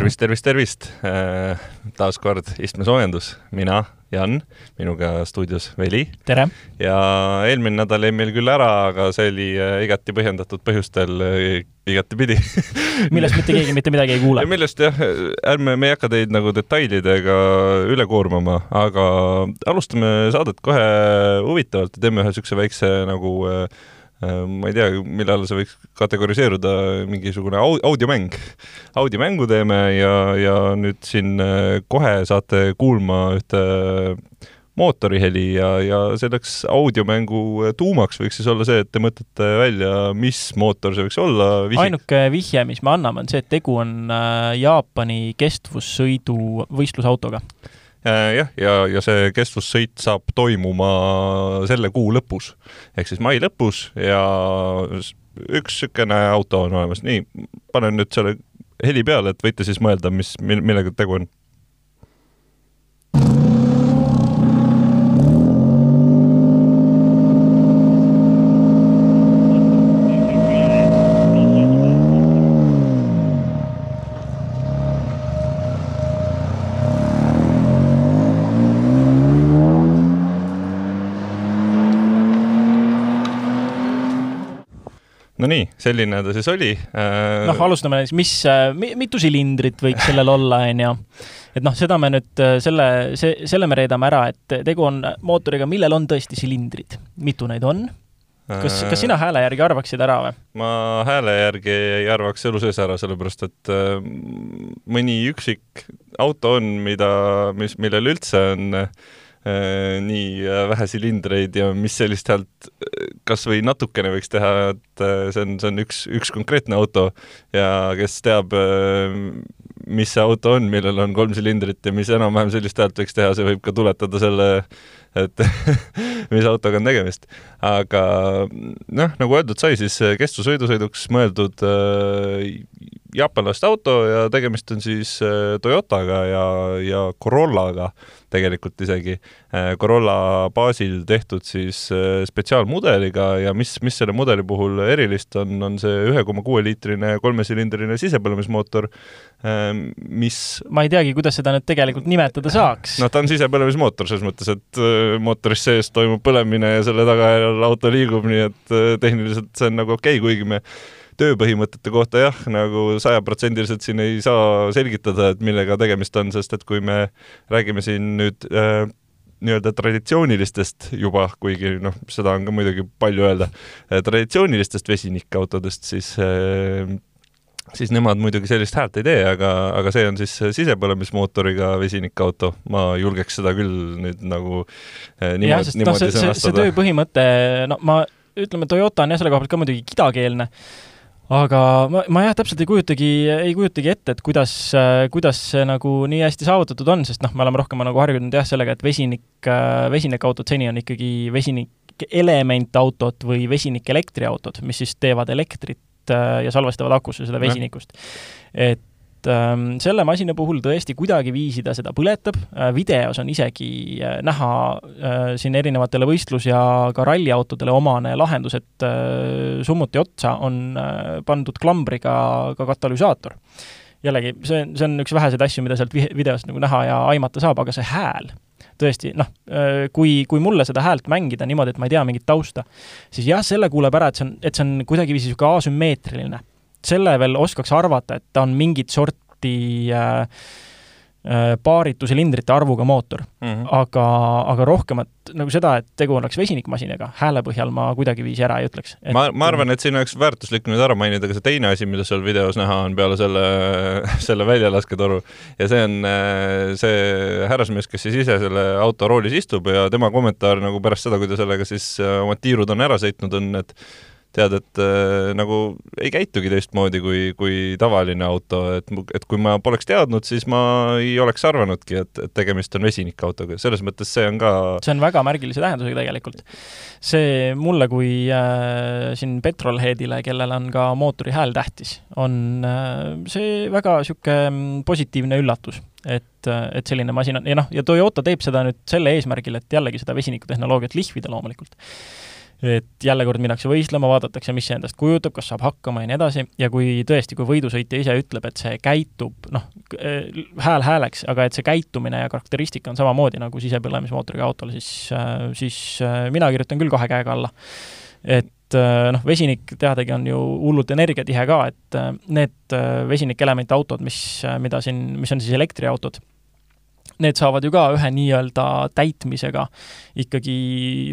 tervist, tervist, tervist! taas kord istmesoojendus, mina, Jan, minuga stuudios Veli. tere! ja eelmine nädal jäi meil küll ära, aga see oli igati põhjendatud põhjustel igatepidi millest mitte keegi mitte midagi ei kuule. millest jah, ärme, me ei hakka teid nagu detailidega üle koormama, aga alustame saadet kohe huvitavalt ja teeme ühe niisuguse väikse nagu äh, Äh, ma ei tea, millal see võiks kategoriseeruda, mingisugune audiomäng. audiomängu teeme ja, ja nüüd siin äh, kohe saate kuulma ühte mootoriheli ja, ja selleks audiomängu tuumaks võiks siis olla see, et te mõtlete välja, mis mootor see võiks olla. ainuke vihje, mis me anname, on see, et tegu on äh, Jaapani kestvussõidu võistlusautoga Äh, jah, ja, ja see kestvussõit saab toimuma selle kuu lõpus. Ehk siis mai lõpus ja üks niisugune auto on olemas, nii, panen nüüd selle heli peale, et võite siis mõelda, mis, millega tegu on no nii, selline ta siis oli. Äh, noh, alustame siis, mis, äh, mitu silindrit võiks sellel olla, on ju. et noh, seda me nüüd äh, selle, see, selle me reedame ära, et tegu on mootoriga, millel on tõesti silindrid. mitu neid on? kas, kas sina hääle järgi arvaksid ära või? ma hääle järgi ei arvaks elu sees ära, sellepärast et mõni üksik auto on, mida, mis, millel üldse on Äh, nii äh, vähe silindreid ja mis sellist häält äh, kas või natukene võiks teha, et see on, see on üks, üks konkreetne auto ja kes teab, mis see auto on, millel on kolm silindrit ja mis enam-vähem sellist häält võiks teha, see võib ka tuletada selle, et mis autoga on tegemist. Aga noh, nagu öeldud sai, siis kestvusõidusõiduks mõeldud jaapanlaste auto ja tegemist on siis Toyotaga ja, ja Corollaga tegelikult isegi äh, Corolla baasil tehtud siis äh, spetsiaalmudeliga ja mis, mis selle mudeli puhul erilist on, on see ühe koma kuue liitrine kolmesilindriline sisepõlemismootor, ähm, mis ma ei teagi, kuidas seda nüüd tegelikult nimetada saaks. noh, ta on sisepõlemismootor selles mõttes, et äh, mootoris sees toimub põlemine ja selle tagajärjel auto liigub, nii et tehniliselt see on nagu okei okay,, kuigi me tööpõhimõtete kohta jah, nagu sajaprotsendiliselt siin ei saa selgitada, et millega tegemist on, sest et kui me räägime siin nüüd äh, nii-öelda traditsioonilistest juba, kuigi noh, seda on ka muidugi palju öelda, äh, traditsioonilistest vesinikautodest, siis äh, siis nemad muidugi sellist häält ei tee, aga, aga see on siis sisepõlemismootoriga vesinikauto. ma julgeks seda küll nüüd nagu äh, niimoodi, jah, niimoodi no, see, sõnastada. see tööpõhimõte, no ma ütleme, Toyota on jah, selle koha pealt ka muidugi kidakeelne aga ma, ma jah, täpselt ei kujutagi, ei kujutagi ette, et kuidas, kuidas see nagu nii hästi saavutatud on, sest noh, me oleme rohkem nagu harjunud jah, sellega, et vesinik, vesinikautod seni on ikkagi vesinik elementautod või vesinikelektriautod, mis siis teevad elektrit ja salvestavad akusse seda vesinikust. et ähm, selle masina puhul tõesti kuidagiviisi ta seda põletab äh,, videos on isegi äh, näha äh, siin erinevatele võistlus- ja ka ralliautodele omane lahendus, et äh, summuti otsa on äh, pandud klambriga ka katalüsaator. jällegi, see, see on üks väheseid asju, mida sealt videost nagu näha ja aimata saab, aga see hääl, tõesti, noh, äh, kui, kui mulle seda häält mängida niimoodi, et ma ei tea mingit tausta, siis jah, selle kuuleb ära, et see on, et see on kuidagiviisi niisugune asümmeetriline. Selle veel oskaks arvata, et ta on mingit sorti äh, äh, paaritu silindrite arvuga mootor mm. -hmm. aga, aga rohkemat, nagu seda, et tegu oleks vesinikmasinaga, hääle põhjal ma kuidagiviisi ära ei ütleks. ma, ma arvan, et siin oleks väärtuslik nüüd ära mainida ka see teine asi, mida seal videos näha on peale selle, selle väljalasketoru. ja see on äh, see härrasmees, kes siis ise selle auto roolis istub ja tema kommentaar nagu pärast seda, kui ta sellega siis äh, omad tiirud on ära sõitnud, on, et tead, et äh, nagu ei käitugi teistmoodi kui, kui tavaline auto, et, et kui ma poleks teadnud, siis ma ei oleks arvanudki, et, et tegemist on vesinikautoga, selles mõttes see on ka see on väga märgilise tähendusega tegelikult. see mulle kui äh, siin petrolheadile, kellel on ka mootori hääl tähtis, on äh, see väga niisugune mm, positiivne üllatus et, äh, et selline masin on. Ja noh, ja Toyota teeb seda nüüd selle eesmärgil, et jällegi seda vesinikutehnoloogiat lihvida loomulikult et jälle kord minnakse võistlema, vaadatakse, mis see endast kujutab, kas saab hakkama ja nii edasi, ja kui tõesti, kui võidusõitja ise ütleb, et see käitub, noh, hääl hääleks, aga et see käitumine ja karakteristika on samamoodi nagu sisepõlemismootoriga autol, siis, siis mina kirjutan küll kahe käega alla. et noh, vesinik teadagi on ju hullult energiatihe ka, et need vesinikelemente autod, mis, mida siin, mis on siis elektriautod need saavad ju ka ühe nii-öelda täitmisega ikkagi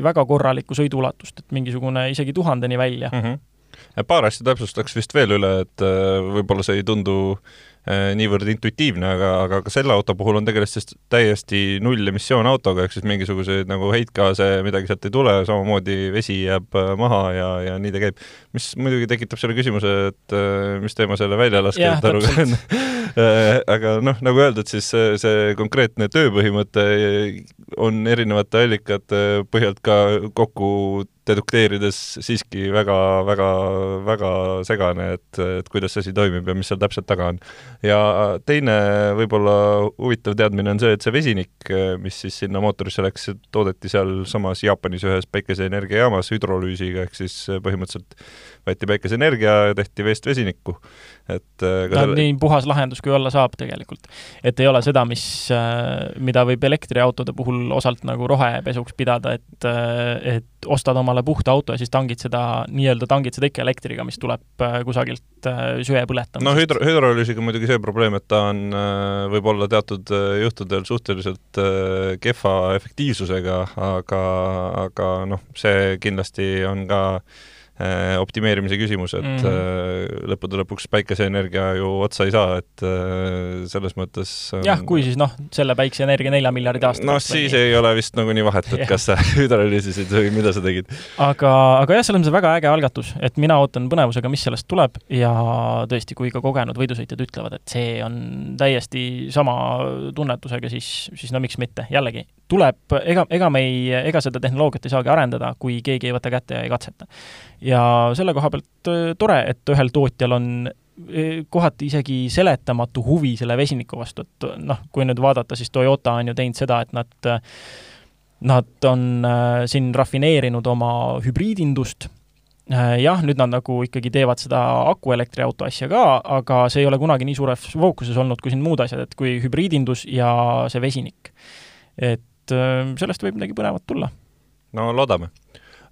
väga korralikku sõiduulatust, et mingisugune isegi tuhandeni välja mm. -hmm. paar asja täpsustaks vist veel üle, et äh, võib-olla see ei tundu Äh, niivõrd intuitiivne, aga, aga ka selle auto puhul on tegemist siis täiesti nullemissioon autoga, ehk siis mingisuguseid nagu heitgaase, midagi sealt ei tule, samamoodi vesi jääb äh, maha ja, ja nii ta käib. Mis muidugi tekitab selle küsimuse, et äh, mis teema selle väljalaskjate on aga noh, nagu öeldud, siis see, see konkreetne tööpõhimõte on erinevate allikate põhjalt ka kokku dedukteerides siiski väga, väga, väga segane, et, et kuidas see asi toimib ja mis seal täpselt taga on. ja teine võib-olla huvitav teadmine on see, et see vesinik, mis siis sinna mootorisse läks, toodeti sealsamas Jaapanis ühes päikeseenergiajaamas hüdrolüüsiga, ehk siis põhimõtteliselt võeti päikeseenergia ja tehti veest vesinikku. et äh, ta on selle... nii puhas lahendus, kui olla saab tegelikult. et ei ole seda, mis, äh, mida võib elektriautode puhul osalt nagu rohepesuks pidada, et, äh, et ostad omale puhta auto ja siis tangid seda, nii-öelda tangid seda ikka elektriga, mis tuleb kusagilt süe põletamisest. no hüdro, hüdrolüüsiga muidugi see probleem, et ta on võib-olla teatud juhtudel suhteliselt kehva efektiivsusega, aga, aga noh, see kindlasti on ka Äh, optimeerimise küsimus, et mm -hmm. lõppude lõpuks päikeseenergia ju otsa ei saa, et äh, selles mõttes jah, kui siis noh, selle päikeseenergia nelja miljardi aasta noh, siis või... ei ole vist nagunii vahet, et kas sa hüdrolüüsisid või mida sa tegid. aga, aga jah, selles mõttes väga äge algatus, et mina ootan põnevusega, mis sellest tuleb ja tõesti, kui ka kogenud võidusõitjad ütlevad, et see on täiesti sama tunnetusega, siis, siis no miks mitte, jällegi, tuleb, ega, ega me ei, ega seda tehnoloogiat ei saagi arendada, kui keegi ei võta kätte ja ei katseta ja selle koha pealt tore, et ühel tootjal on kohati isegi seletamatu huvi selle vesiniku vastu, et noh, kui nüüd vaadata, siis Toyota on ju teinud seda, et nad Nad on siin rafineerinud oma hübriidindust jah, nüüd nad nagu ikkagi teevad seda akuelektriauto asja ka, aga see ei ole kunagi nii suures fookuses olnud kui siin muud asjad, et kui hübriidindus ja see vesinik. et sellest võib midagi põnevat tulla. no loodame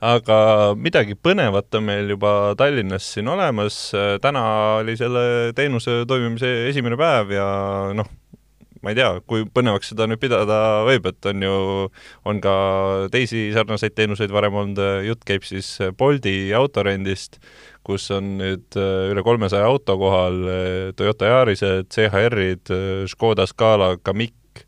aga midagi põnevat on meil juba Tallinnas siin olemas, täna oli selle teenuse toimimise esimene päev ja noh, ma ei tea, kui põnevaks seda nüüd pidada võib, et on ju, on ka teisi sarnaseid teenuseid varem olnud, jutt käib siis Bolti autorendist, kus on nüüd üle kolmesaja auto kohal. Toyota Yarised, CHR-id, Škoda Scala, Kamiq,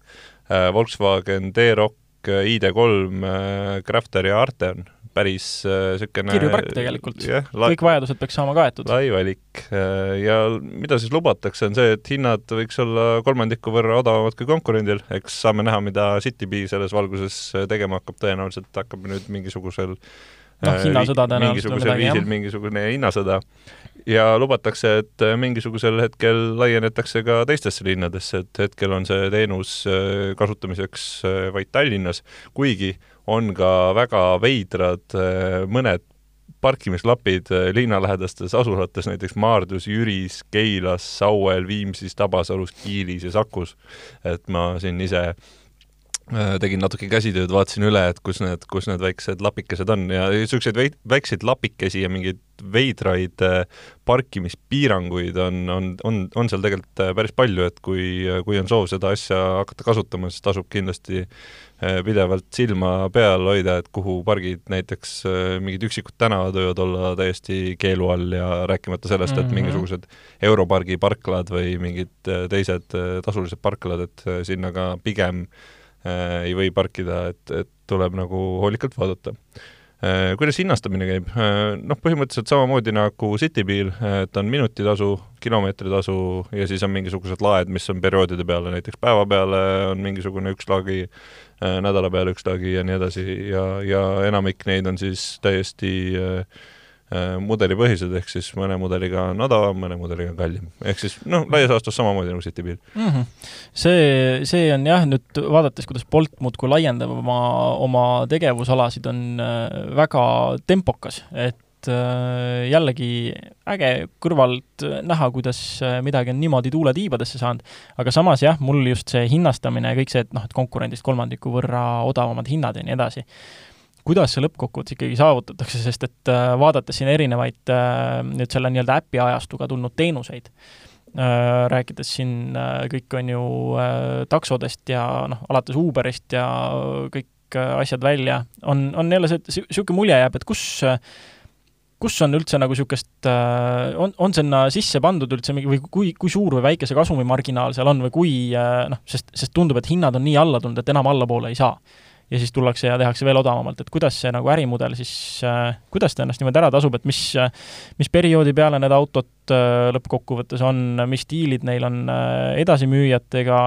Volkswagen D-Rock, ID3, Crafter ja Arteon päris niisugune äh, kirju park tegelikult yeah,. kõik vajadused peaks saama kaetud. lai valik äh, ja mida siis lubatakse, on see, et hinnad võiks olla kolmandiku võrra odavamad kui konkurendil, eks saame näha, mida Citybee selles valguses tegema hakkab, tõenäoliselt hakkab nüüd mingisugusel noh, äh, hinnasõda tõenäoliselt mingisugusel viisil jah. mingisugune hinnasõda ja lubatakse, et mingisugusel hetkel laienetakse ka teistesse linnadesse, et hetkel on see teenus kasutamiseks vaid Tallinnas, kuigi on ka väga veidrad äh, mõned parkimislapid äh, linnalähedastes asulates, näiteks Maardus, Jüris, Keilas, Sauel, Viimsis, Tabasalus, Kiilis ja Sakus. et ma siin ise tegin natuke käsitööd, vaatasin üle, et kus need, kus need väiksed lapikesed on ja niisuguseid väikseid lapikesi ja mingeid veidraid parkimispiiranguid on, on, on, on seal tegelikult päris palju, et kui, kui on soov seda asja hakata kasutama, siis tasub kindlasti äh, Äh, pidevalt silma peal hoida, et kuhu pargid näiteks äh, mingid üksikud tänavad võivad olla täiesti keelu all ja rääkimata sellest, et -hmm. mingisugused Europargi parklad või mingid äh, teised tasulised parklad, et sinna ka pigem ei või parkida, et, et tuleb nagu hoolikalt vaadata kuidas hinnastamine käib? Noh, põhimõtteliselt samamoodi nagu Citybil, et on minutitasu, kilomeetritasu ja siis on mingisugused laed, mis on perioodide peale, näiteks päeva peale on mingisugune üks lagi Äh, nädala peale üks lagi ja nii edasi ja, ja enamik neid on siis täiesti äh, äh, mudelipõhised, ehk siis mõne mudeliga on odavam, mõne mudeliga on kallim. ehk siis noh, laias laastus samamoodi nagu Citybil mm. -hmm. see, see on jah, nüüd vaadates, kuidas Bolt muudkui laiendab oma, oma tegevusalasid, on äh, väga tempokas, et äh, jällegi äge kõrvalt näha, kuidas midagi on niimoodi tuule tiibadesse saanud, aga samas jah, mul just see hinnastamine ja kõik see, et noh, et konkurendist kolmandiku võrra odavamad hinnad ja nii edasi kuidas see lõppkokkuvõttes ikkagi saavutatakse, sest et äh, vaadates siin erinevaid äh, nüüd selle nii-öelda äpi ajastuga tulnud teenuseid, äh, rääkides siin kõik on ju taksodest ja noh, alates Uberist ja kõik asjad välja, on, on jälle see, niisugune mulje jääb, et kus kus on üldse nagu niisugust, on, on sinna sisse pandud üldse mingi või kui, kui suur või väike see kasumimarginaal seal on või kui noh, sest, sest tundub, et hinnad on nii alla tulnud, et enam allapoole ei saa ja siis tullakse ja tehakse veel odavamalt, et kuidas see nagu ärimudel siis äh,, kuidas ta ennast niimoodi ära tasub, et mis, mis perioodi peale need autod äh, lõppkokkuvõttes on, mis diilid neil on äh, edasimüüjatega,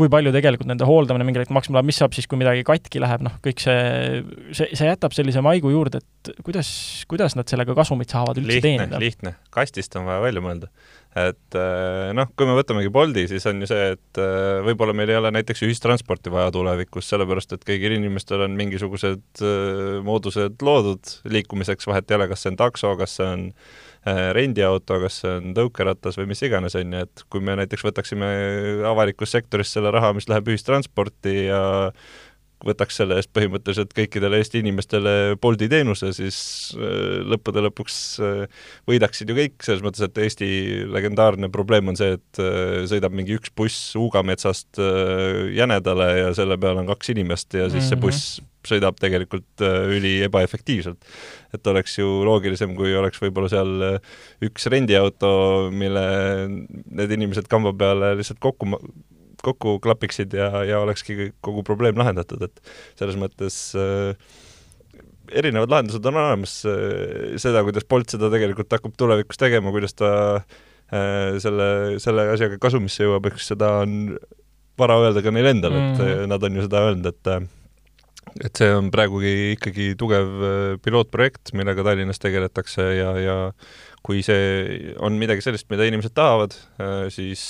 kui palju tegelikult nende hooldamine mingil hetkel maksma läheb, mis saab siis, kui midagi katki läheb, noh, kõik see, see, see jätab sellise maigu juurde, et kuidas, kuidas nad sellega kasumit saavad üldse lihtne, teenida? lihtne, kastist on vaja välja mõelda et äh, noh, kui me võtamegi Boldi, siis on ju see, et äh, võib-olla meil ei ole näiteks ühistransporti vaja tulevikus, sellepärast et kõigil inimestel on mingisugused äh, moodused loodud liikumiseks, vahet ei ole, kas see on takso, kas see on rendiauto, kas see on tõukeratas või mis iganes, on ju, et kui me näiteks võtaksime avalikus sektoris selle raha, mis läheb ühistransporti ja võtaks selle eest põhimõtteliselt kõikidele Eesti inimestele Bolti teenuse, siis äh, lõppude lõpuks äh, võidaksid ju kõik, selles mõttes, et Eesti legendaarne probleem on see, et äh, sõidab mingi üks buss Uugametsast Jänedale ja selle peal on kaks inimest ja siis see mhm. buss sõidab tegelikult üli ebaefektiivselt. et oleks ju loogilisem, kui oleks võib-olla seal üks rendiauto, mille need inimesed kamba peale lihtsalt kokku kokku klapiksid ja, ja olekski kogu probleem lahendatud, et selles mõttes äh, erinevad lahendused on olemas äh,, seda, kuidas Bolt seda tegelikult hakkab tulevikus tegema, kuidas ta äh, selle, selle asjaga kasumisse jõuab, eks seda on vara öelda ka neil endal mm, -hmm. et mhm. nad on ju seda öelnud, et äh, et see on praegugi ikkagi tugev äh, pilootprojekt, millega Tallinnas tegeletakse ja, ja kui see on midagi sellist, mida inimesed tahavad, äh, siis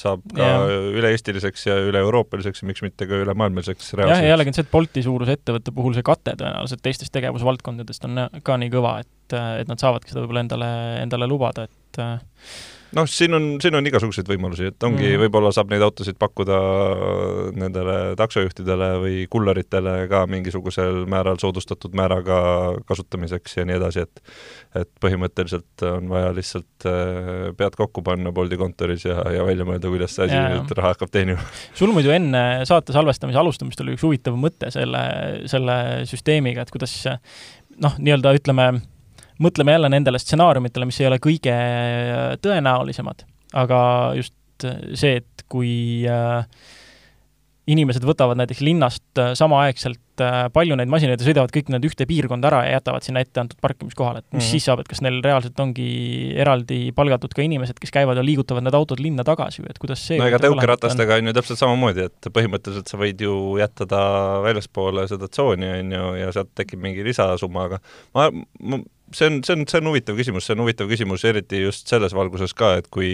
saab ka üle-eestiliseks ja üle-euroopaliseks ja miks mitte ka ülemaailmaliseks reaalselt. jah, ja jällegi on see, et Bolti suuruse ettevõtte puhul see kate tõenäoliselt teistest tegevusvaldkondadest on ka nii kõva, et, et nad saavadki seda võib-olla endale, endale lubada, et noh, siin on, siin on igasuguseid võimalusi, et ongi mm., võib-olla saab neid autosid pakkuda nendele taksojuhtidele või kullaritele ka mingisugusel määral soodustatud määraga kasutamiseks ja nii edasi, et et põhimõtteliselt on vaja lihtsalt äh, pead kokku panna Bolti kontoris ja, ja välja mõelda, kuidas see asi nüüd raha hakkab teenima. sul muidu enne saate salvestamise alustamist oli üks huvitav mõte selle, selle süsteemiga, et kuidas noh, nii-öelda ütleme, mõtleme jälle nendele stsenaariumitele, mis ei ole kõige äh, tõenäolisemad, aga just äh, see, et kui äh, inimesed võtavad näiteks linnast samaaegselt palju neid masinaid ja sõidavad kõik need ühte piirkonda ära ja jätavad sinna ette antud parkimiskohale, et mis mm -hmm. siis saab, et kas neil reaalselt ongi eraldi palgatud ka inimesed, kes käivad ja liigutavad need autod linna tagasi või et kuidas see no ega tõukeratastega on ju täpselt samamoodi, et põhimõtteliselt sa võid ju jätta ta väljaspoole seda tsooni, on ju, ja sealt tekib mingi lisasumma, aga ma, ma see on, see on, see on huvitav küsimus, see on huvitav küsimus eriti just selles valguses ka, et kui,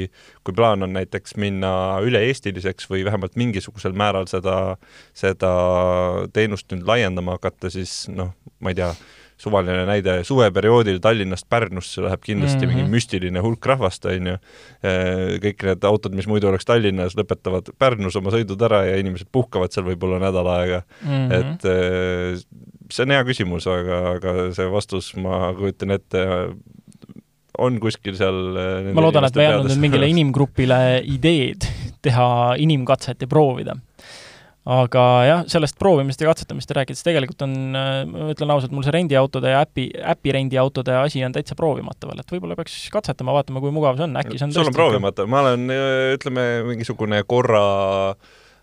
kui plaan on näiteks minna üle-eestiliseks või vähemalt mingisugusel määral seda, seda teenust nüüd laiendama hakata, siis noh, ma ei tea, suvaline näide, suveperioodil Tallinnast Pärnusse läheb kindlasti mm -hmm. mingi müstiline hulk rahvast, on ju. kõik need autod, mis muidu oleks Tallinnas, lõpetavad Pärnus oma sõidud ära ja inimesed puhkavad seal võib-olla nädal aega mm. -hmm. et see on hea küsimus, aga, aga see vastus, ma kujutan ette, on kuskil seal ma loodan, et me ei andnud nüüd mingile inimgrupile ideed teha inimkatset ja proovida aga jah, sellest proovimisest ja katsetamist rääkides tegelikult on, ma ütlen ausalt, mul see rendiautode ja äpi, äpi rendiautode asi on täitsa proovimata veel, et võib-olla peaks katsetama, vaatama, kui mugav see on, äkki see on sul on proovimata, ma olen, ütleme, mingisugune korra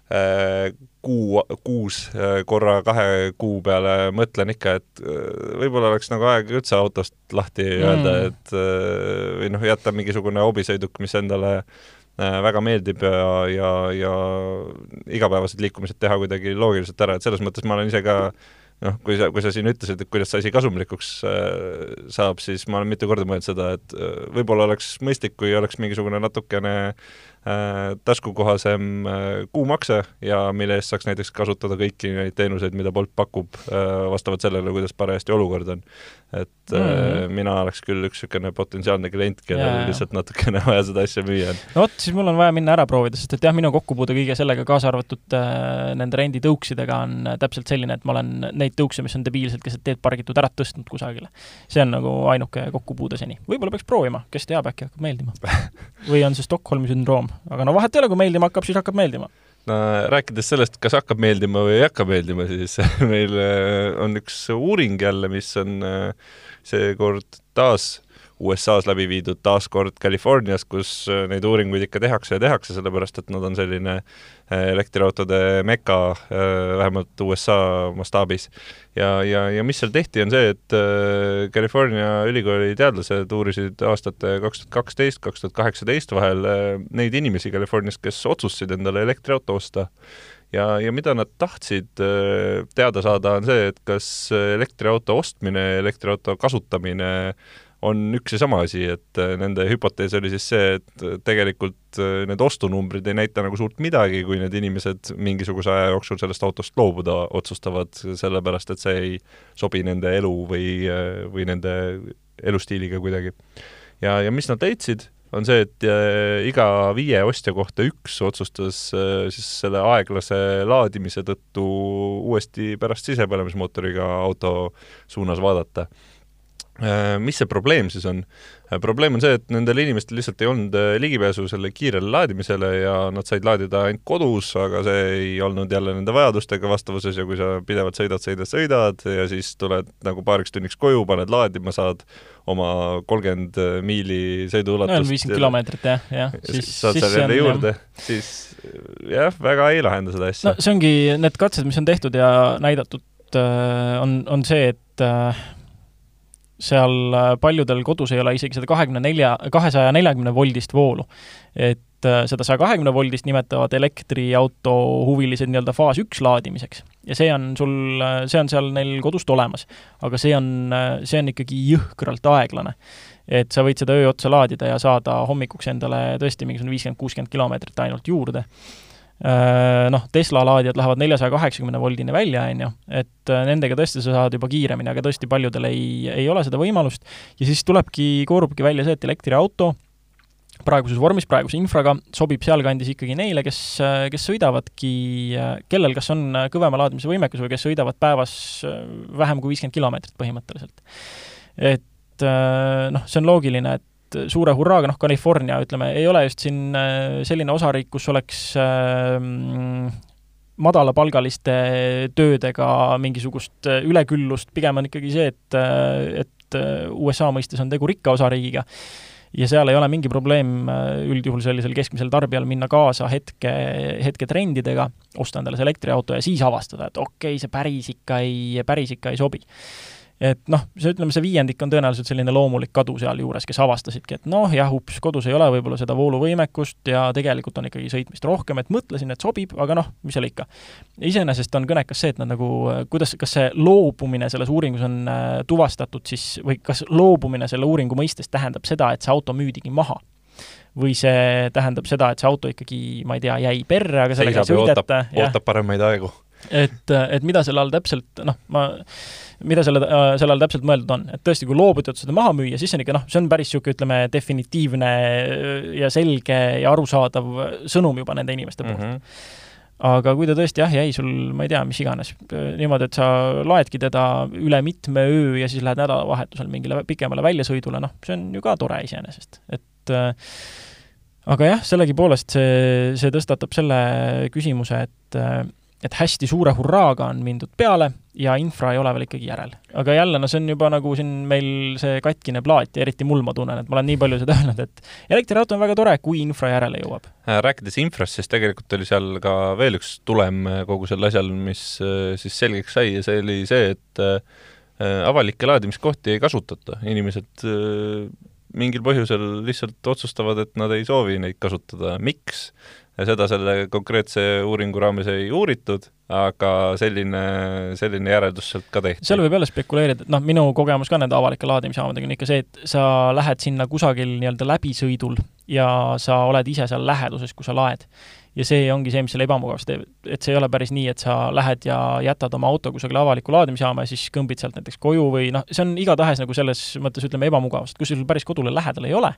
äh, kuu, kuus äh, korra kahe kuu peale mõtlen ikka, et äh, võib-olla oleks nagu aeg üldse autost lahti mm. öelda, et äh, või noh, jätta mingisugune hobisõiduk, mis endale äh, Äh, väga meeldib ja, ja, ja igapäevased liikumised teha kuidagi loogiliselt ära, et selles mõttes ma olen ise ka noh, kui sa, kui sa siin ütlesid, et kuidas see asi kasumlikuks äh, saab, siis ma olen mitu korda mõelnud seda, et äh, võib-olla oleks mõistlik, kui oleks mingisugune natukene äh, taskukohasem äh, kuumakse ja mille eest saaks näiteks kasutada kõiki neid teenuseid, mida Bolt pakub äh,, vastavalt sellele, kuidas parajasti olukord on. et mm mina oleks küll üks niisugune potentsiaalne klient, kellel lihtsalt natukene vaja seda asja müüa on. no vot, siis mul on vaja minna ära proovida, sest et jah, minu kokkupuude kõige sellega, kaasa arvatud äh, nende renditõuksidega, on täpselt selline, et ma olen neid tõukse, mis on debiilselt keset teed pargitud, ära tõstnud kusagile. see on nagu ainuke kokkupuude seni. võib-olla peaks proovima, kes teab, äkki hakkab meeldima või on see Stockholmi sündroom, aga no vahet ei ole, kui meeldima hakkab, siis hakkab meeldima. No rääkides sellest, kas hakkab meeldima või ei hakka meeldima, siis meil äh, on üks uuring jälle, mis on äh, seekord taas USA-s läbi viidud, taaskord Californias, kus äh, neid uuringuid ikka tehakse ja tehakse, sellepärast et nad on selline äh, elektriautode meka, äh, vähemalt USA mastaabis. ja, ja, ja mis seal tehti, on see, et California ülikooli teadlased uurisid aastate kaks tuhat kaksteist, kaks tuhat kaheksateist vahel neid inimesi Californias, kes otsustasid endale elektriauto osta ja, ja mida nad tahtsid teada saada, on see, et kas elektriauto ostmine, elektriauto kasutamine on üks ja sama asi, et äh, nende hüpotees oli siis see, et äh, tegelikult äh, need ostunumbrid ei näita nagu suurt midagi, kui need inimesed mingisuguse aja jooksul sellest autost loobuda otsustavad, sellepärast et see ei sobi nende elu või, või nende elustiiliga kuidagi. ja, ja mis nad leidsid, on see, et iga viie ostja kohta üks otsustas siis selle aeglase laadimise tõttu uuesti pärast sisepõlemismootoriga auto suunas vaadata mis see probleem siis on? Äh, probleem on see, et nendel inimestel lihtsalt ei olnud äh, ligipääsu selle kiirele laadimisele ja nad said laadida ainult kodus, aga see ei olnud jälle nende vajadustega vastavuses ja kui sa pidevalt sõidad, sõidad, sõidad ja siis tuled nagu paariks tunniks koju, paned laadima, saad oma kolmkümmend miili sõiduulatust no viiskümmend kilomeetrit jah, jah. siis saad seal jälle juurde, siis jah, väga ei lahenda seda asja. no see ongi, need katsed, mis on tehtud ja näidatud, on, on see, et seal äh, paljudel kodus ei ole isegi seda kahekümne nelja, kahesaja neljakümne voldist voolu. et äh, seda saja kahekümne voldist nimetavad elektriauto huvilised nii-öelda faas üks laadimiseks. ja see on sul, äh, see on seal neil kodust olemas. aga see on, see on ikkagi jõhkralt aeglane. et sa võid seda öö otsa laadida ja saada hommikuks endale tõesti mingisugune viiskümmend, kuuskümmend kilomeetrit ainult juurde noh, Tesla laadijad lähevad neljasaja kaheksakümne voldini välja, on ju, et äh, nendega tõesti sa saad juba kiiremini, aga tõesti paljudel ei, ei ole seda võimalust ja siis tulebki, koorubki välja see, et elektriauto praeguses vormis, praeguse infraga sobib sealkandis ikkagi neile, kes, kes sõidavadki, kellel kas on kõvema laadimise võimekus või kes sõidavad päevas vähem kui viiskümmend kilomeetrit põhimõtteliselt. et noh, see on loogiline, et et suure hurraaga, noh, California, ütleme, ei ole just siin äh, selline osariik, kus oleks äh, madalapalgaliste töödega mingisugust äh, üleküllust, pigem on ikkagi see, et, äh, et USA mõistes on tegu rikka osariigiga. Ja seal ei ole mingi probleem üldjuhul sellisel keskmisel tarbijal minna kaasa hetke, hetketrendidega, osta endale see elektriauto ja siis avastada, et okei okay,, see päris ikka ei, päris ikka ei sobi et noh, see ütleme, see viiendik on tõenäoliselt selline loomulik kadu sealjuures, kes avastasidki, et noh, jah, ups, kodus ei ole võib-olla seda vooluvõimekust ja tegelikult on ikkagi sõitmist rohkem, et mõtlesin, et sobib, aga noh, mis seal ikka. iseenesest on kõnekas see, et nad nagu, kuidas, kas see loobumine selles uuringus on äh, tuvastatud siis, või kas loobumine selle uuringu mõistes tähendab seda, et see auto müüdigi maha? või see tähendab seda, et see auto ikkagi, ma ei tea, jäi perre, aga sellega ei sõideta. ootab paremaid aegu. Et, et mida selle all täpselt, noh, ma mida selle, selle all täpselt mõeldud on, et tõesti, kui loobutad seda maha müüa, siis see on ikka noh, see on päris niisugune, ütleme, definitiivne ja selge ja arusaadav sõnum juba nende inimeste poolt. Mm. -hmm aga kui ta tõesti jah, jäi sul, ma ei tea, mis iganes, niimoodi, et sa laedki teda üle mitme öö ja siis lähed nädalavahetusel mingile pikemale väljasõidule, noh, see on ju ka tore iseenesest, et äh, aga jah, sellegipoolest see, see tõstatab selle küsimuse, et et hästi suure hurraaga on mindud peale ja infra ei ole veel ikkagi järel. aga jälle, no see on juba nagu siin meil see katkine plaat ja eriti mul ma tunnen, et ma olen nii palju seda öelnud, et elektriauto on väga tore, kui infra järele jõuab. Äh, rääkides infrast, siis tegelikult oli seal ka veel üks tulem äh, kogu sel asjal, mis äh, siis selgeks sai ja see oli see, et avalikke laadimiskohti ei kasutata, inimesed mingil põhjusel lihtsalt otsustavad, et nad ei soovi neid kasutada, miks? seda selle konkreetse uuringu raames ei uuritud, aga selline, selline järeldus sealt ka tehti. seal võib jälle spekuleerida, et noh, minu kogemus ka nende avalike laadimishaamadega on ikka see, et sa lähed sinna kusagil nii-öelda läbisõidul ja sa oled ise seal läheduses, kui sa laed. Ja see ongi see, mis selle ebamugavaks teeb, et see ei ole päris nii, et sa lähed ja jätad oma auto kusagile avalikku laadimisjaama ja siis kõmbid sealt näiteks koju või noh, see on igatahes nagu selles mõttes, ütleme, ebamugavus, et kui sul päris kodule lähedal ei ole,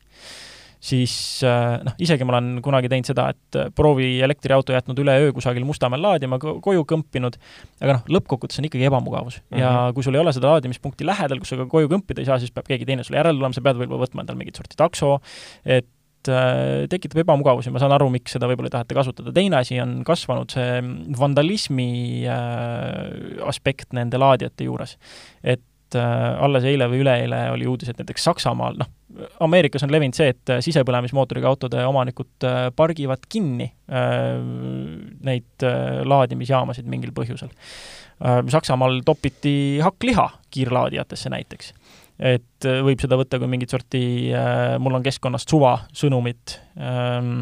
siis äh, noh, isegi ma olen kunagi teinud seda, et proovi elektriauto jätnud üle öö kusagil Mustamäel laadima, koju kõmpinud, aga noh, lõppkokkuvõttes on ikkagi ebamugavus mm. -hmm. ja mhm. kui sul ei ole seda laadimispunkti lähedal, kus sa ka koju kõmpida ei saa, siis peab keegi teine sulle järele tulema, sa pead võib-olla võtma endale mingit sorti takso, et tekitab ebamugavusi, ma saan aru, miks seda võib-olla ei taheta kasutada. teine asi on kasvanud see vandalismi äh, aspekt nende laadijate juures. et äh, alles eile või üleeile oli uudis, et näiteks Saksamaal, noh, Ameerikas on levinud see, et äh, sisepõlemismootoriga autode omanikud äh, pargivad kinni äh, neid laadimisjaamasid mingil põhjusel. Saksamaal topiti hakkliha kiirlaadijatesse näiteks. Et võib seda võtta kui mingit sorti mul on keskkonnast suva sõnumit ähm,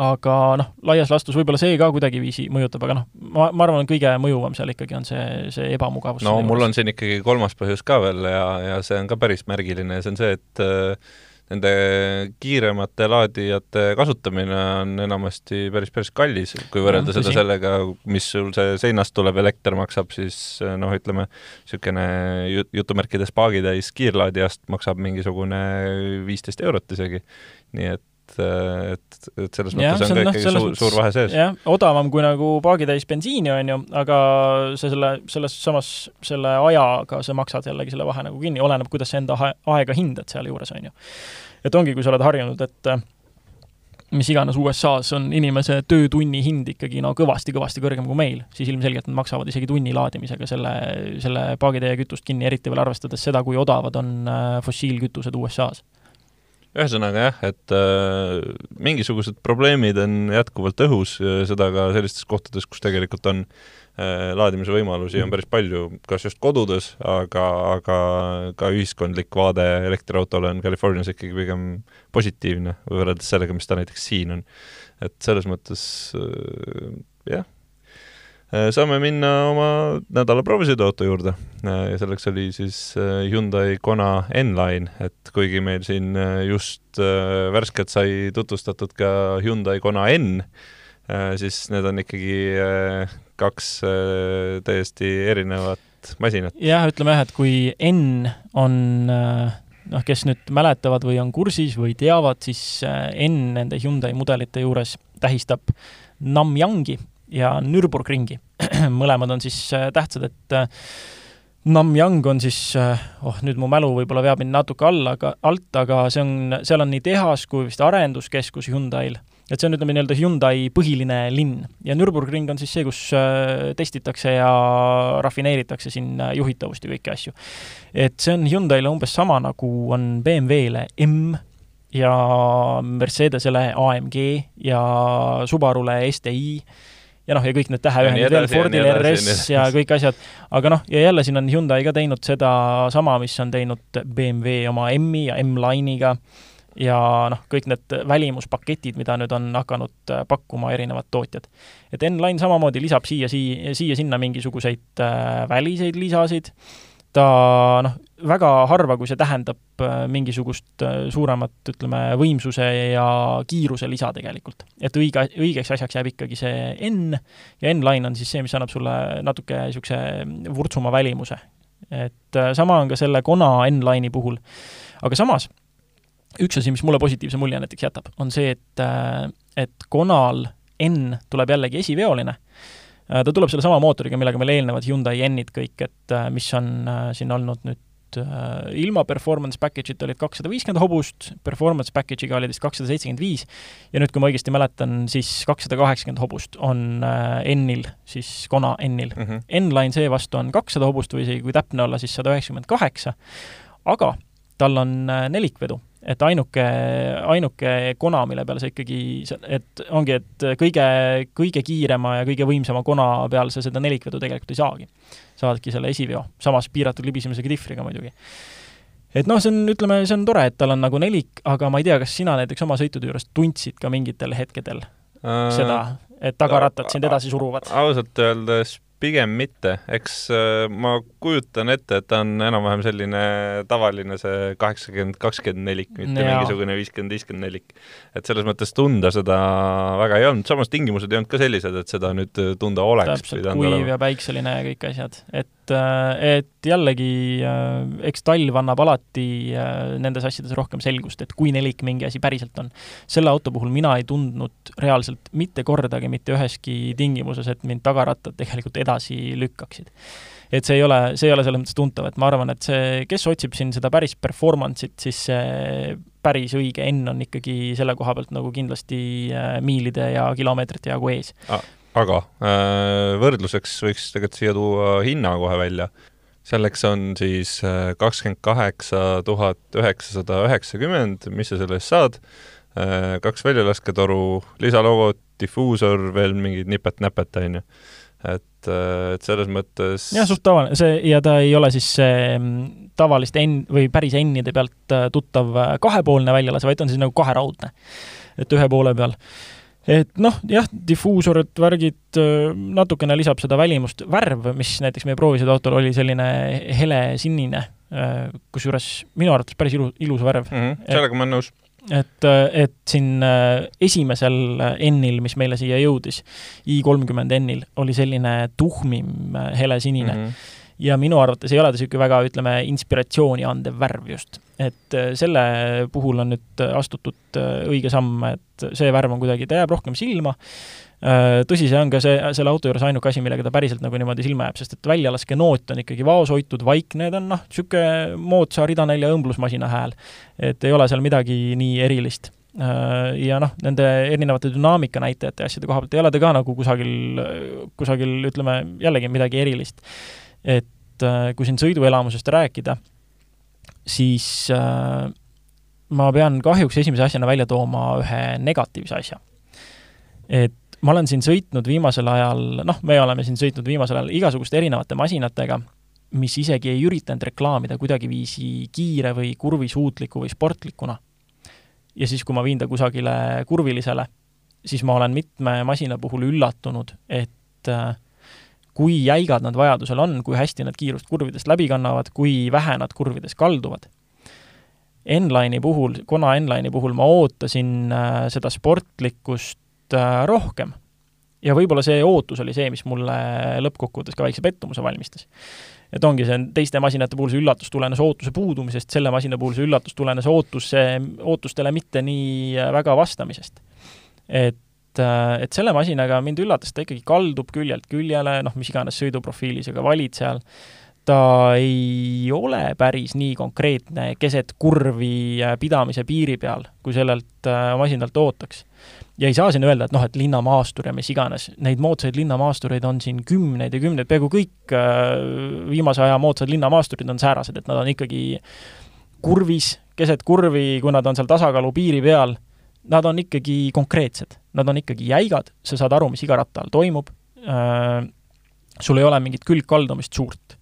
aga noh, laias laastus võib-olla see ka kuidagiviisi mõjutab, aga noh, ma, ma arvan, kõige mõjuvam seal ikkagi on see, see ebamugavus. no mul on siin ikkagi kolmas põhjus ka veel ja, ja see on ka päris märgiline ja see on see, et äh, nende kiiremate laadijate kasutamine on enamasti päris, päris kallis, kui võrrelda seda sellega, mis sul see seinast tulev elekter maksab, siis noh, ütleme, niisugune jutumärkides paagitäis kiirlaadijast maksab mingisugune viisteist eurot isegi. nii et et, et, et selles ja, mõttes on ka no, ikkagi suur, suur vahe sees. jah, odavam kui nagu paagitäis bensiini, on ju, aga sa selle, selles samas, selle ajaga sa maksad jällegi selle vahe nagu kinni, oleneb, kuidas sa enda aega hindad sealjuures, on ju. et ongi, kui sa oled harjunud, et mis iganes USA-s on inimese töötunni hind ikkagi no kõvasti-kõvasti kõrgem kui meil, siis ilmselgelt nad maksavad isegi tunni laadimisega selle, selle paagitäie kütust kinni, eriti veel arvestades seda, kui odavad on äh, fossiilkütused USA-s ühesõnaga jah, et äh, mingisugused probleemid on jätkuvalt õhus, seda ka sellistes kohtades, kus tegelikult on äh, laadimise võimalusi on päris palju, kas just kodudes, aga, aga ka ühiskondlik vaade elektriautole on Californias ikkagi pigem positiivne võrreldes sellega, mis ta näiteks siin on. et selles mõttes äh, jah saame minna oma nädala proovisõiduauto juurde. Äh, ja selleks oli siis äh, Hyundai Kona N-Line, et kuigi meil siin just värskelt sai tutvustatud ka Hyundai Kona N, siis need on ikkagi kaks täiesti erinevat masinat. jah, ütleme jah, et kui N on noh, kes nüüd mäletavad või on kursis või teavad, siis N nende Hyundai mudelite juures tähistab Namyangi ja Nürburgringi. mõlemad on siis äh, tähtsad, et äh, Namyang on siis, äh, oh nüüd mu mälu võib-olla veab mind natuke alla, aga alt, aga see on, seal on nii tehas kui vist arenduskeskus Hyundai'l. et see on, ütleme nii-öelda Hyundai põhiline linn ja Nürburgring on siis see, kus testitakse ja rafineeritakse siin juhitavust ja kõiki asju. et see on Hyundai'le umbes sama, nagu on BMW-le M ja Mercedesele AMG ja Subarule STI ja noh, ja kõik need täheühendid veel, Fordil RS ja kõik asjad, aga noh, ja jälle siin on Hyundai ka teinud sedasama, mis on teinud BMW oma M-i ja M-Line'iga. Ja noh, kõik need välimuspaketid, mida nüüd on hakanud äh, pakkuma erinevad tootjad. et N-Line samamoodi lisab siia, siia, siia-sinna mingisuguseid äh, väliseid lisasid, ta noh, väga harva, kui see tähendab äh, mingisugust äh, suuremat, ütleme, võimsuse ja kiiruse lisa tegelikult. et õige, õigeks asjaks jääb ikkagi see N ja N-line on siis see, mis annab sulle natuke niisuguse vurtsuma välimuse. et äh, sama on ka selle Kona N-line'i puhul. aga samas, üks asi, mis mulle positiivse mulje näiteks jätab, on see, et, et Konal N tuleb jällegi esiveoline ta tuleb sellesama mootoriga, millega meil eelnevad Hyundai N-id kõik, et äh, mis on äh, siin olnud nüüd ilma performance package'ita olid kakssada viiskümmend hobust, performance package'iga oli vist kakssada seitsekümmend viis ja nüüd, kui ma õigesti mäletan, siis kakssada kaheksakümmend hobust on N-il, siis Kona N-il mm. -hmm. N-Line seevastu on kakssada hobust või isegi kui täpne olla, siis sada üheksakümmend kaheksa, aga tal on nelikvedu et ainuke, ainuke kona, mille peal sa ikkagi, et ongi, et kõige, kõige kiirema ja kõige võimsama kona peal sa seda nelikvedu tegelikult ei saagi. saadki selle esiveo, samas piiratud libisemisega dihvriga muidugi. et noh, see on, ütleme, see on tore, et tal on nagu nelik, aga ma ei tea, kas sina näiteks oma sõitude juures tundsid ka mingitel hetkedel äh, seda, et tagarattad sind edasi suruvad? ausalt öeldes pigem mitte, eks äh, ma kujutan ette, et ta on enam-vähem selline tavaline see kaheksakümmend, kakskümmend nelik, mitte ja. mingisugune viiskümmend, viiskümmend nelik. et selles mõttes tunda seda väga ei olnud, samas tingimused ei olnud ka sellised, et seda nüüd tunda oleks. täpselt, kuiv ja päikseline ja kõik asjad, et, äh, et jällegi äh, eks talv annab alati nendes asjades rohkem selgust, et kui nelik mingi asi päriselt on. selle auto puhul mina ei tundnud reaalselt mitte kordagi mitte üheski tingimuses, et mind tagarattad tegelikult edasi lükkaksid. et see ei ole, see ei ole selles mõttes tuntav, et ma arvan, et see, kes otsib siin seda päris performance'it, siis see päris õige N on ikkagi selle koha pealt nagu kindlasti äh, miilide ja kilomeetrite jagu ees aga äh, võrdluseks võiks tegelikult siia tuua hinna kohe välja. selleks on siis äh, kakskümmend kaheksa tuhat üheksasada üheksakümmend, mis sa selle eest saad, kaks väljałasketoru, lisalogo, difuusor, veel mingid nipet-näpet, on ju et, äh, et selles mõttes jah, suht tavaline, see, ja ta ei ole siis see mm, tavaliste N- või päris N-ide pealt äh, tuttav äh, kahepoolne väljalase, vaid on siis nagu kaheraudne. et ühe poole peal. Et noh, jah, difuusorid, värgid, natukene lisab seda välimust, värv, mis näiteks meie proovisid autol oli selline helesinine, kusjuures minu arvates päris ilu, ilus värv mm. -hmm, sellega et, ma olen nõus et, et siin esimesel N-il, mis meile siia jõudis, i kolmkümmend N-il, oli selline tuhmim helesinine mm. -hmm ja minu arvates ei ole ta niisugune väga, ütleme, inspiratsiooni andev värv just. Et äh, selle puhul on nüüd astutud õige samm, et see värv on kuidagi, ta jääb rohkem silma Äh, tõsi, see on ka see, selle auto juures ainuke asi, millega ta päriselt nagu niimoodi silma jääb, sest et väljalaskeenoot on ikkagi vaoshoitud, vaikne, ta on noh, niisugune moodsa ridanälja õmblusmasina hääl. et ei ole seal midagi nii erilist. Äh, ja noh, nende erinevate dünaamika näitajate ja asjade koha pealt ei ole ta ka nagu kusagil, kusagil ütleme, jällegi midagi erilist. et äh, kui siin sõiduelamusest rääkida, siis ma pean kahjuks esimese asjana välja tooma ühe negatiivse asja. et ma olen siin sõitnud viimasel ajal, noh, me oleme siin sõitnud viimasel ajal igasuguste erinevate masinatega, mis isegi ei üritanud reklaamida kuidagiviisi kiire või kurvisuutliku või sportlikuna. ja siis, kui ma viin ta kusagile kurvilisele, siis ma olen mitme masina puhul üllatunud, et äh, kui jäigad nad vajadusel on, kui hästi nad kiirust kurvidest läbi kannavad, kui vähe nad kurvides kalduvad. N-Line'i puhul, Kona N-Line'i puhul ma ootasin äh, seda sportlikkust Äh, rohkem. ja võib-olla see ootus oli see, mis mulle lõppkokkuvõttes ka väikse pettumuse valmistas. et ongi see, teiste masinate puhul see üllatus tulenes ootuse puudumisest, selle masina puhul see üllatus tulenes ootuse, ootustele mitte nii äh, väga vastamisest. et äh, et selle masinaga mind üllatas, ta ikkagi kaldub küljelt küljele, noh, mis iganes sõiduprofiili sa ka valid seal, ta ei ole päris nii konkreetne keset kurvi pidamise piiri peal, kui sellelt masinalt ootaks. ja ei saa siin öelda, et noh, et linnamaastur ja mis iganes, neid moodsaid linnamaastureid on siin kümneid ja kümneid, peaaegu kõik äh, viimase aja moodsad linnamaasturid on säärased, et nad on ikkagi kurvis, keset kurvi, kui nad on seal tasakaalu piiri peal, nad on ikkagi konkreetsed, nad on ikkagi jäigad, sa saad aru, mis iga ratta all toimub äh,, sul ei ole mingit külgkaldumist suurt.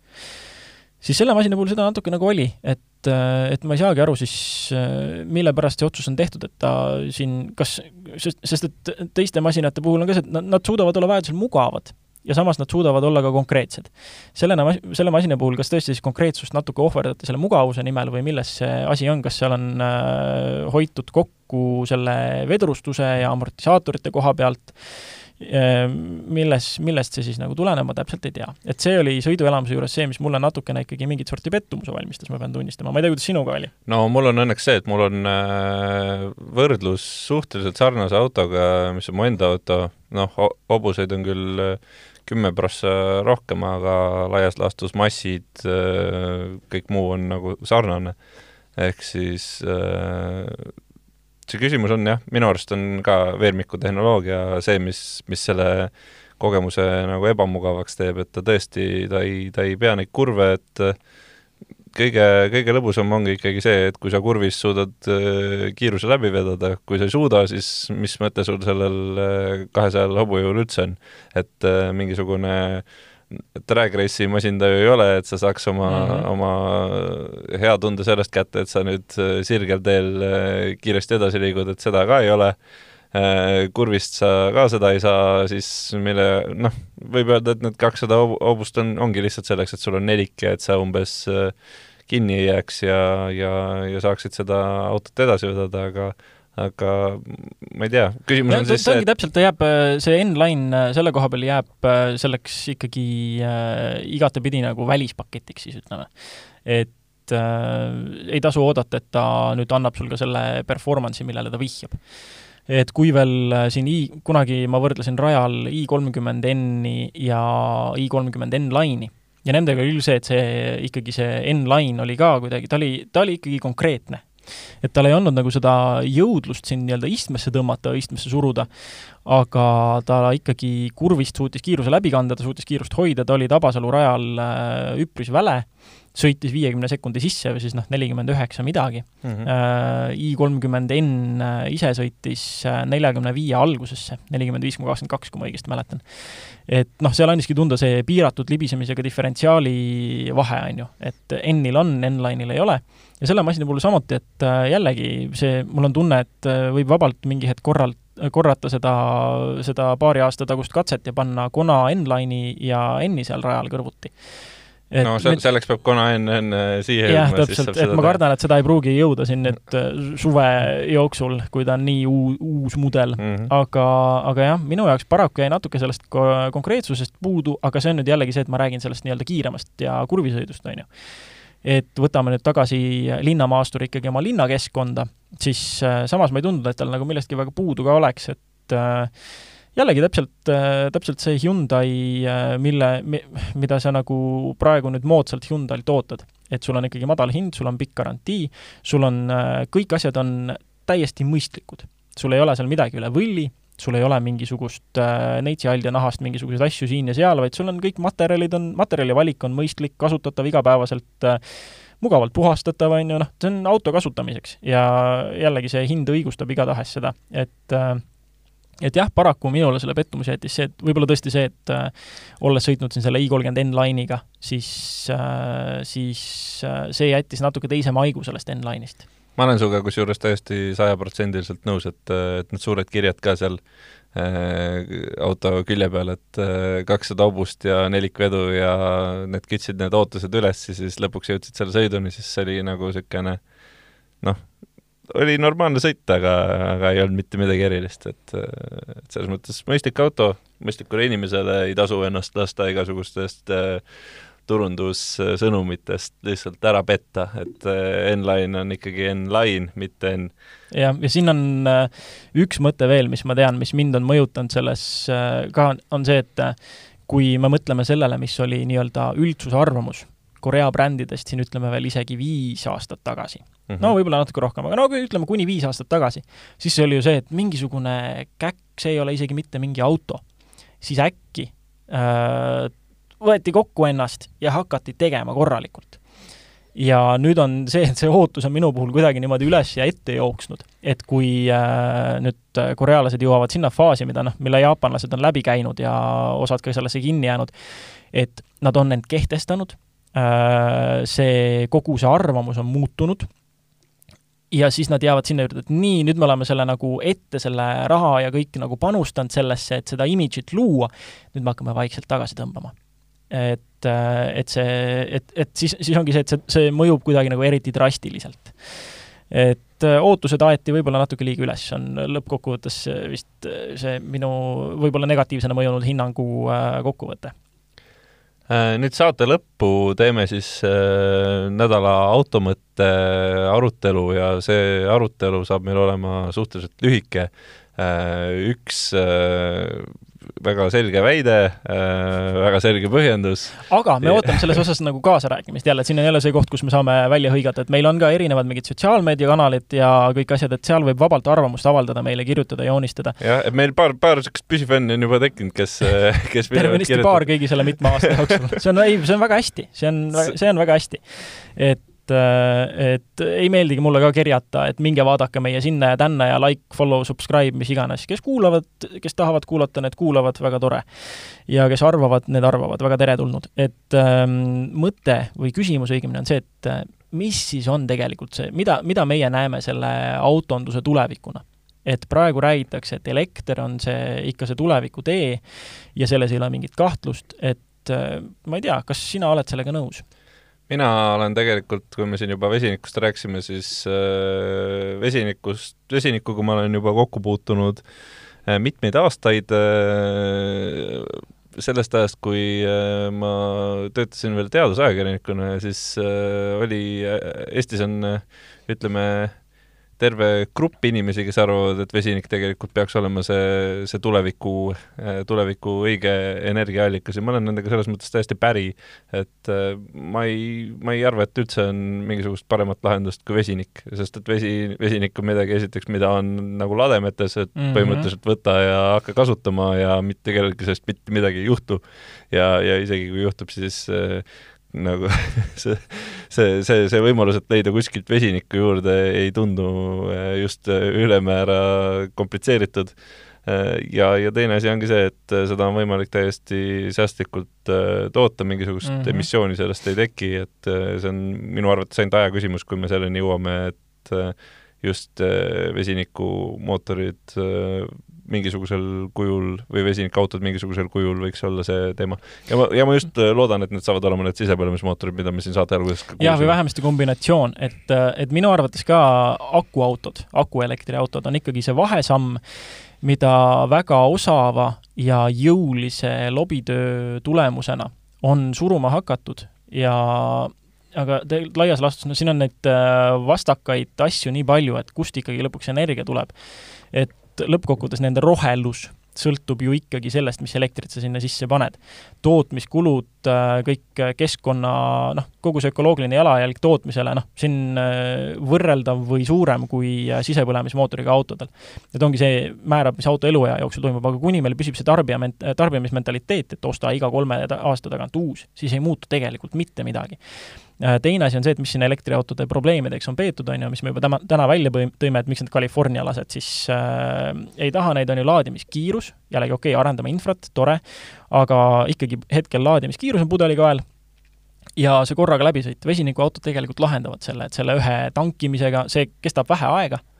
siis selle masina puhul seda natuke nagu oli, et äh, et ma ei saagi aru siis, äh, mille pärast see otsus on tehtud, et ta siin kas, sest, sest et teiste masinate puhul on ka see, et nad, nad suudavad olla vajadusel mugavad ja samas nad suudavad olla ka konkreetsed. sellena, selle masina puhul, kas tõesti siis konkreetsust natuke ohverdati selle mugavuse nimel või milles see asi on, kas seal on äh, hoitud kokku selle vedrustuse ja amortisaatorite koha pealt äh,, milles, millest see siis nagu tuleneb, ma täpselt ei tea. et see oli sõiduelamuse juures see, mis mulle natukene ikkagi mingit sorti pettumuse valmistas, ma pean tunnistama, ma ei tea, kuidas sinuga oli? no mul on õnneks see, et mul on äh, võrdlus suhteliselt sarnase autoga, mis on mu enda auto, noh, hobuseid on küll äh, kümme prossa rohkem, aga laias laastus massid, äh, kõik muu on nagu sarnane. ehk siis see küsimus on jah, minu arust on ka veermiku tehnoloogia see, mis, mis selle kogemuse nagu ebamugavaks teeb, et ta tõesti, ta ei, ta ei pea neid kurve, et kõige, kõige lõbusam ongi ikkagi see, et kui sa kurvis suudad äh, kiiruse läbi vedada, kui sa ei suuda, siis mis mõte sul sellel äh, kahesajal hobujõul üldse on. et äh, mingisugune drag race'i masin ta ju ei ole, et sa saaks oma mm, -hmm. oma hea tunde sellest kätte, et sa nüüd äh, sirgel teel äh, kiiresti edasi liigud, et seda ka ei ole. äh, kurvist sa ka seda ei saa, siis mille noh, võib öelda, et need kakssada hobust on, ongi lihtsalt selleks, et sul on nelik ja et sa umbes äh, kinni ei jääks ja, ja, ja saaksid seda autot edasi vedada, aga aga ma ei tea, küsimus on siis see, et täpselt, ta jääb, see N-Line selle koha peal jääb selleks ikkagi äh, igatepidi nagu välispaketiks siis ütleme. et äh, ei tasu oodata, et ta nüüd annab sul ka selle performance'i, millele ta vihjab. Et kui veel äh, siin i, kunagi ma võrdlesin rajal i kolmkümmend N-i ja i kolmkümmend N-Line'i ja nendega oli küll see, et see ikkagi see N-Line oli ka kuidagi, ta oli, ta oli ikkagi konkreetne et tal ei olnud nagu seda jõudlust siin nii-öelda istmesse tõmmata, istmesse suruda, aga ta ikkagi kurvist suutis kiiruse läbi kanda, ta suutis kiirust hoida, ta oli Tabasalu rajal äh, üpris väle sõitis viiekümne sekundi sisse või siis noh, nelikümmend üheksa midagi mm. -hmm. I kolmkümmend N äh, ise sõitis äh, neljakümne viie algusesse, nelikümmend viis koma kakskümmend kaks, kui ma õigesti mäletan. et noh, seal andiski tunda see piiratud libisemisega diferentsiaali vahe, on ju, et N-il on, N-line'il ei ole. ja selle masina puhul samuti, et jällegi see, mul on tunne, et võib vabalt mingi hetk korralt korrata seda, seda paari aasta tagust katset ja panna Kona N-line'i ja N-i seal rajal kõrvuti et no see, selleks peab kona enne, enne siia jah, täpselt, et ma kardan, et seda ei pruugi jõuda siin nüüd äh, suve jooksul, kui ta on nii uu-, uus mudel mm. -hmm. aga, aga jah, minu jaoks paraku jäi natuke sellest konkreetsusest puudu, aga see on nüüd jällegi see, et ma räägin sellest nii-öelda kiiremast ja kurvisõidust, on ju. et võtame nüüd tagasi linnamaasturi ikkagi oma linnakeskkonda, siis äh, samas ma ei tundnud, et tal nagu millestki väga puudu ka oleks, et äh, jällegi täpselt, äh, täpselt see Hyundai, äh, mille, mida sa nagu praegu nüüd moodsalt Hyundai'lt ootad. et sul on ikkagi madal hind, sul on pikk garantii, sul on, äh, kõik asjad on täiesti mõistlikud. sul ei ole seal midagi üle võlli, sul ei ole mingisugust äh, neitsi nahast mingisuguseid asju siin ja seal, vaid sul on kõik materjalid on, materjali valik on mõistlik, kasutatav igapäevaselt äh,, mugavalt puhastatav, on ju, noh, see on auto kasutamiseks ja jällegi see hind õigustab igatahes seda, et et jah, paraku minule selle pettumuse jättis see, et võib-olla tõesti see, et äh, olles sõitnud siin selle i30 N-Line'iga, siis äh,, siis äh, see jättis natuke teise maigu sellest N-Line'ist. ma olen sinuga kusjuures täiesti sajaprotsendiliselt nõus, et, et need suured kirjad ka seal äh, auto külje peal, et äh, kakssada hobust ja nelikvedu ja need kütsid need ootused üles ja siis lõpuks jõudsid selle sõiduni, siis see oli nagu niisugune noh, oli normaalne sõit, aga, aga ei olnud mitte midagi erilist, et, et selles mõttes mõistlik auto, mõistlikule inimesele ei tasu ennast lasta igasugustest äh, turundussõnumitest lihtsalt ära petta, et äh, N-Line on ikkagi N-Line, mitte N. jah, ja siin on äh, üks mõte veel, mis ma tean, mis mind on mõjutanud selles äh, ka, on see, et kui me mõtleme sellele, mis oli nii-öelda üldsuse arvamus Korea brändidest siin ütleme veel isegi viis aastat tagasi mm. -hmm. no võib-olla natuke rohkem, aga no ütleme kuni viis aastat tagasi. siis see oli ju see, et mingisugune käkk, see ei ole isegi mitte mingi auto. siis äkki äh, võeti kokku ennast ja hakati tegema korralikult. ja nüüd on see, et see ootus on minu puhul kuidagi niimoodi üles ja ette jooksnud, et kui äh, nüüd korealased jõuavad sinna faasi, mida noh, mille jaapanlased on läbi käinud ja osad ka sellesse kinni jäänud, et nad on end kehtestanud Äh, see, kogu see arvamus on muutunud ja siis nad jäävad sinna juurde, et nii, nüüd me oleme selle nagu ette, selle raha ja kõik nagu panustanud sellesse, et seda imidžit luua, nüüd me hakkame vaikselt tagasi tõmbama. et, äh, et see, et, et siis, siis ongi see, et see, see mõjub kuidagi nagu eriti drastiliselt. et äh, ootused aeti võib-olla natuke liiga üles, on lõppkokkuvõttes vist see minu võib-olla negatiivsena mõjunud hinnangu kokkuvõte Äh, nüüd saate lõppu teeme siis äh, nädala automõtte arutelu ja see arutelu saab meil olema suhteliselt lühike äh,. üks äh, väga selge väide äh,, väga selge põhjendus. aga me ootame selles osas nagu kaasarääkimist jälle, et siin on jälle see koht, kus me saame välja hõigata, et meil on ka erinevad mingid sotsiaalmeediakanalid ja kõik asjad, et seal võib vabalt arvamust avaldada, meile kirjutada, joonistada. jah, et meil paar, paar niisugust püsifänni on juba tekkinud, kes, kes tervenisti paar kõigi selle mitme aasta jooksul. see on, ei, see on väga hästi, see on, see on väga hästi. et et, et ei meeldigi mulle ka kerjata, et minge vaadake meie sinna ja tänna ja like, follow, subscribe, mis iganes. kes kuulavad, kes tahavad kuulata, need kuulavad, väga tore. ja kes arvavad, need arvavad, väga teretulnud. et ähm, mõte või küsimus õigemini on see, et mis siis on tegelikult see, mida, mida meie näeme selle autonduse tulevikuna? et praegu räägitakse, et elekter on see ikka see tulevikutee ja selles ei ole mingit kahtlust, et äh, ma ei tea, kas sina oled sellega nõus? Mina olen tegelikult, kui me siin juba vesinikust rääkisime, siis äh, vesinikust, vesinikuga ma olen juba kokku puutunud äh, mitmeid aastaid äh, sellest ajast, kui ma töötasin veel teadusajakirjanikuna ja siis oli, Eestis on ütleme, terve grupp inimesi, kes arvavad, et vesinik tegelikult peaks olema see, see tuleviku, tuleviku õige energiaallikas ja ma olen nendega selles mõttes täiesti päri, et äh, ma ei, ma ei arva, et üldse on mingisugust paremat lahendust kui vesinik, sest et vesi, vesinik on midagi esiteks, mida on nagu lademetes, et mm -hmm. põhimõtteliselt võta ja hakka kasutama ja mitte kellelgi sellest mitte midagi ei juhtu. ja, ja isegi kui juhtub, siis äh, nagu see, see, see, see võimalus, et leida kuskilt vesinikku juurde, ei tundu äh, just äh, ülemäära komplitseeritud. Äh, ja, ja teine asi ongi see, et seda on võimalik täiesti säästlikult toota, mingisugust mm -hmm. emissiooni sellest ei teki, et see on minu arvates ainult aja küsimus, kui me selleni jõuame, et just vesinikumootorid mingisugusel kujul või vesinikautod mingisugusel kujul võiks olla see teema. ja ma, ja ma just äh, loodan, et need saavad olema need sisepõlemismootorid, mida me siin saate alguses jah, või vähemasti kombinatsioon, et, äh, et minu arvates ka akuautod, akuelektriautod on ikkagi see vahesamm, mida väga osava ja jõulise lobitöö tulemusena on suruma hakatud ja aga tegelikult laias laastus, no siin on neid äh, vastakaid asju nii palju, et kust ikkagi lõpuks energia tuleb. et lõppkokkuvõttes nende rohelus sõltub ju ikkagi sellest, mis elektrit sa sinna sisse paned. tootmiskulud, äh, kõik keskkonna, noh, kogu see ökoloogiline jalajälg tootmisele, noh, siin äh, võrreldav või suurem kui äh, sisepõlemismootoriga autodel. et ongi see, määrab, mis auto eluea jooksul toimub, aga kuni meil püsib see tarbija, tarbimismentaliteet, et osta iga kolme aasta tagant uus, siis ei muutu tegelikult mitte midagi Äh, teine asi on see, et mis siin elektriautode probleemideks on peetud, on ju, mis me juba täna, täna välja tõime, et miks need Californialased siis äh, ei taha neid, on ju laadimiskiirus, jällegi okei okay,, arendame infrat, tore, aga ikkagi hetkel laadimiskiirus on pudelikael, ja see korraga läbisõit, vesinikuautod tegelikult lahendavad selle, et selle ühe tankimisega, see kestab vähe aega Äh,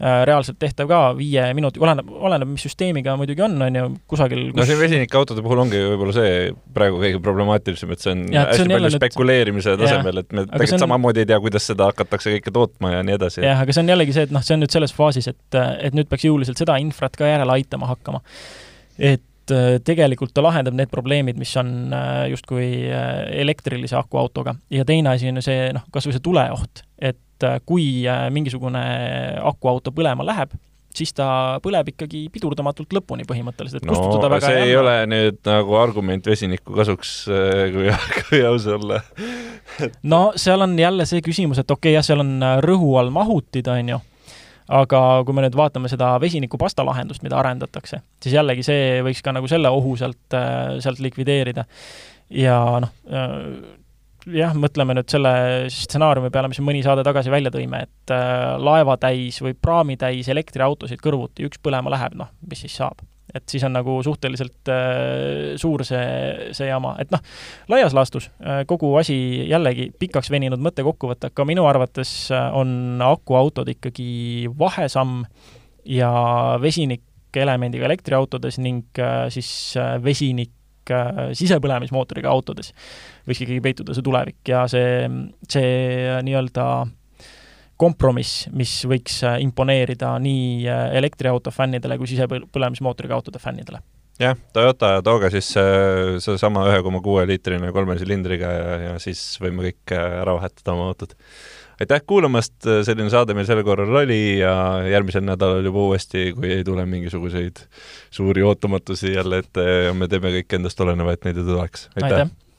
reaalselt tehtav ka viie minuti, oleneb, oleneb, mis süsteemiga muidugi on, on ju, kusagil kus... no see vesinikautode puhul ongi võib-olla see praegu kõige problemaatilisem, et see on ja, hästi on palju spekuleerimise nüüd... tasemel, et me tegelikult on... samamoodi ei tea, kuidas seda hakatakse kõike tootma ja nii edasi. jah, aga see on jällegi see, et noh, see on nüüd selles faasis, et, et nüüd peaks jõuliselt seda infrat ka järele aitama hakkama. et äh, tegelikult ta lahendab need probleemid, mis on äh, justkui elektrilise akuautoga. ja teine asi on ju see, noh, kas või see tuleoht, et et äh, kui äh, mingisugune akuauto põlema läheb, siis ta põleb ikkagi pidurdamatult lõpuni põhimõtteliselt, et no, kustutada väga see ei ole nüüd nagu argument vesiniku kasuks, äh, kui, kui aus olla. No seal on jälle see küsimus, et okei okay,, jah, seal on rõhu all mahutid, on ju, aga kui me nüüd vaatame seda vesinikupasta lahendust, mida arendatakse, siis jällegi see võiks ka nagu selle ohu sealt, sealt likvideerida. ja noh, jah, mõtleme nüüd selle stsenaariumi peale, mis me mõni saade tagasi välja tõime, et äh, laevatäis või praamitäis elektriautosid kõrvuti, üks põlema läheb, noh, mis siis saab? et siis on nagu suhteliselt äh, suur see, see jama, et noh, laias laastus äh, kogu asi jällegi pikaks veninud mõtte kokkuvõte, aga minu arvates äh, on akuautod ikkagi vahesamm ja vesinikelemendiga elektriautodes ning äh, siis äh, vesinik äh, sisepõlemismootoriga autodes võiks ikkagi peituda see tulevik ja see, see äh, nii-öelda kompromiss, mis võiks äh, imponeerida nii äh, elektriauto fännidele kui sisepõlemismootoriga autode fännidele. Jah, Toyota, tooge siis seesama ühe koma kuue liitrine kolme silindriga ja, ja siis võime kõik ära vahetada oma autod aitäh kuulamast, selline saade meil sel korral oli ja järgmisel nädalal juba uuesti, kui ei tule mingisuguseid suuri ootamatusi jälle ette ja me teeme kõik endast oleneva, et neid ei tuleks. aitäh, aitäh.!